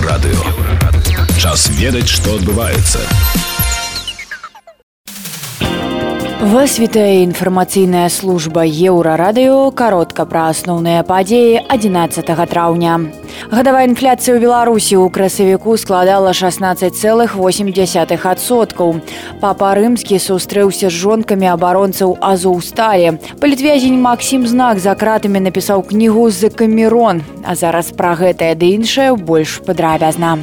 Еўрарадыё. Час ведаць, што адбываецца. Вас вітае інфармацыйная служба еўрарадыё каротка пра асноўныя падзеі 11 траўня. Гадавая інфляцыя ў Беларусі ў красавіку складала 16,8соткаў. Папа рымскі сустрэўся з жонкамі абаронцаў Азоўсталі. Палітвязень Максім знак за кратамі напісаў кнігу з камерон, а зараз пра гэтае ды іншае больш падрабязна.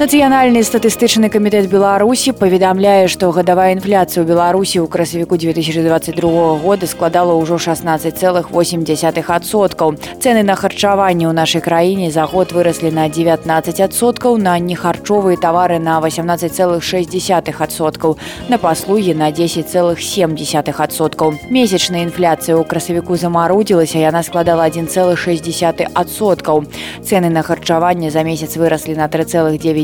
Нацыянальны статыстычны камітэт Беларусі паведамляе, што гадавая інфляцыя ў Беларусі ў красавіку 2022 года складала ўжо 16,8соткаў. Цэны на харчаванне ў нашай краіне за год выраслі на 19соткаў, на нехарчовыя тавары на 18,6соткаў, на паслугі на 10,7соткаў. Месячная інфляцыя ў красавіку замарудзілася, яна складала 1,6соткаў. Цэны на харчаванне за месяц выраслі на 3,9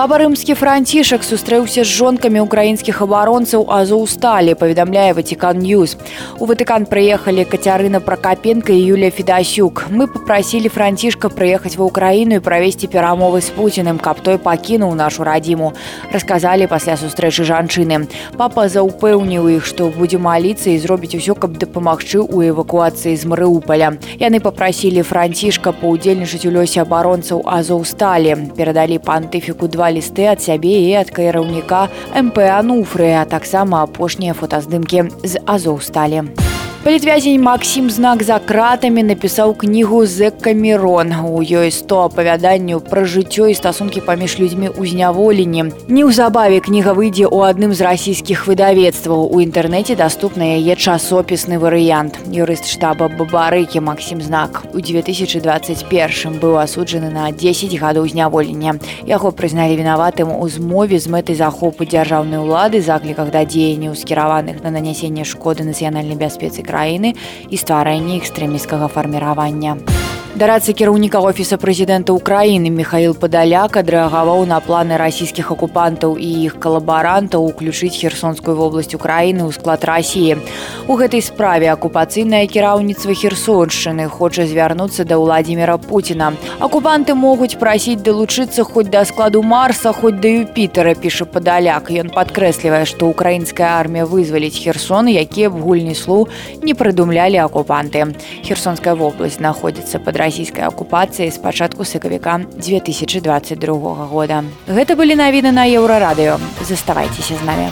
Папа рымскі францішак сустрэўся з жонкамі украінскіх абаронцаў азоўсталі паведамляе ватикан ньюз у ватыкан прыехалі кацярына пракапенко і юлія федасюк мы попрасілі францішка прыехаць ва ўкраіну і правесці перамовы з пуціным каб той пакінуў нашу радзіму расказалі пасля сустрэчы жанчыны папа заўпэўніў іх што будзе маліцца і зробіць усё каб дапамагчы ў эвакуацыі з марыуполя яны попрасілі францішка паўдзельнічаць у лёсе абаронцаў азоўсталі перадалі пантыфіку два два лісты ад сябе і ад кіраўніка мп ануфры а таксама апошнія фотаздымкі з азоўсталі. Палітвязень Максім знак за кратамі напісаў кнігу з камерон. У ёй 100 апавяданняў пра жыццё і стасункі паміж людзьмі ў зняволенні. Неўзабаве кніга выйдзе ў адным з расійскіх выдавецтваў. У інтэрнэце даступна яе часопісны варыянт. Юрыст штаба бабарыкі Максім знак у 2021 быў асуджаны на 10 гадоў зняволення. Яго прызналі вінаватым у змове з мэтай захопу дзяржаўнай улады закліках да дзеянняў скіраваных на нанясенне шкоды нацыянальнай бяспецы краіны краіны і стварэнне экстрэміскага фарміравання. Дарацца кіраўніка офіса прэзідэнта ўкраіны Михаил падаляк адрэагаваў на планы расійскіх акупантаў і іх калабарантаў уключыць херсонскую вобласць Украіны ў склад рассіі. У гэтай справе акупацыйнае кіраўніцтва херсоншчыны хоча звярнуцца да ўладзіміра Пуціна. Акупанты могуць прасіць далучыцца хоць да складу марса, хоць да юпітера піша падаляк. Ён падкрэслівае, што украінская армія вызваліць херсон, якія б гульні слу не прыдумлялі акупанты. Херсонская вобласць знаходзіцца пад расійскай акупацыі з пачатку сакавіка 2022 года. Гэта былі навіны на еўрарадыё. Заставайцеся з намі.